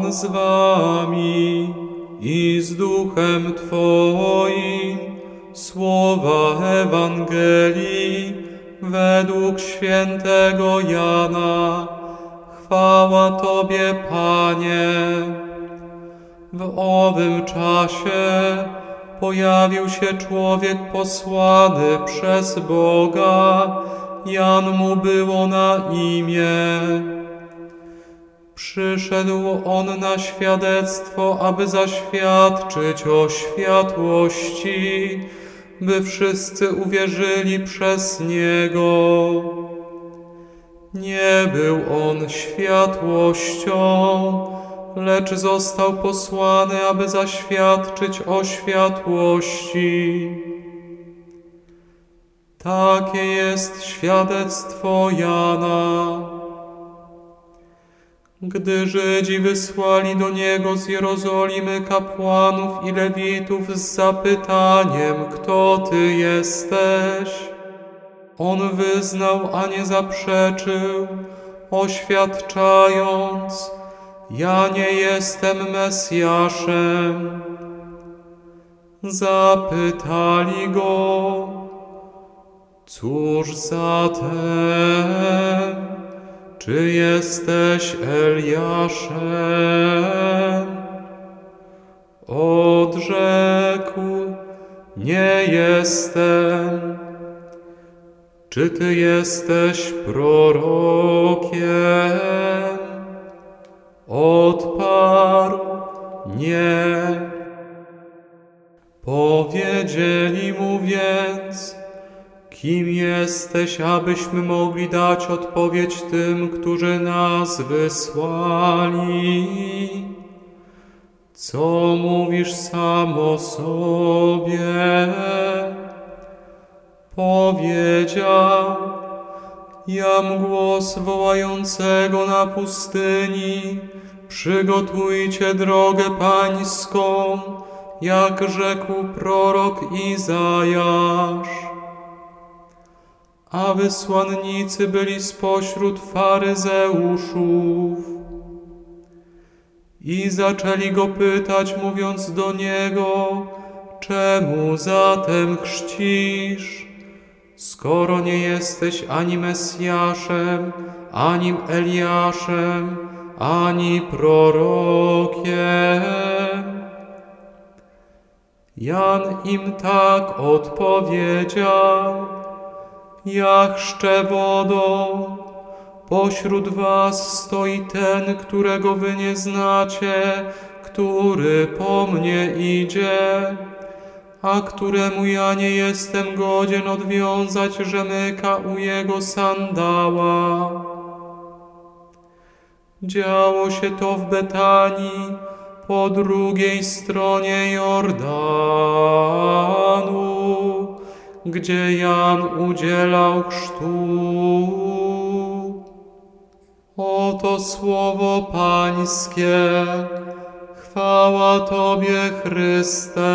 Pan z wami i z duchem Twoim. Słowa Ewangelii według świętego Jana. Chwała Tobie, Panie. W owym czasie pojawił się człowiek posłany przez Boga. Jan mu było na imię. Przyszedł on na świadectwo, aby zaświadczyć o światłości, by wszyscy uwierzyli przez niego. Nie był on światłością, lecz został posłany, aby zaświadczyć o światłości. Takie jest świadectwo Jana. Gdy Żydzi wysłali do niego z Jerozolimy kapłanów i lewitów z zapytaniem, kto ty jesteś, on wyznał, a nie zaprzeczył, oświadczając, ja nie jestem Mesjaszem. Zapytali go, cóż zatem? Czy jesteś Eliaszem? Odrzekł, nie jestem. Czy ty jesteś prorokiem? Odparł, nie. Powiedzieli mu więc, Kim jesteś, abyśmy mogli dać odpowiedź tym, którzy nas wysłali? Co mówisz sam o sobie? Powiedział, jam głos wołającego na pustyni, przygotujcie drogę pańską, jak rzekł prorok Izajasz a wysłannicy byli spośród faryzeuszów. I zaczęli go pytać, mówiąc do niego, czemu zatem chrzcisz, skoro nie jesteś ani Mesjaszem, ani Eliaszem, ani prorokiem? Jan im tak odpowiedział, ja chrzczę wodą. Pośród was stoi ten, którego wy nie znacie, który po mnie idzie, a któremu ja nie jestem godzien odwiązać rzemyka u jego sandała. Działo się to w Betanii, po drugiej stronie Jordanu gdzie Jan udzielał chrztu. Oto słowo Pańskie, chwała Tobie, Chryste.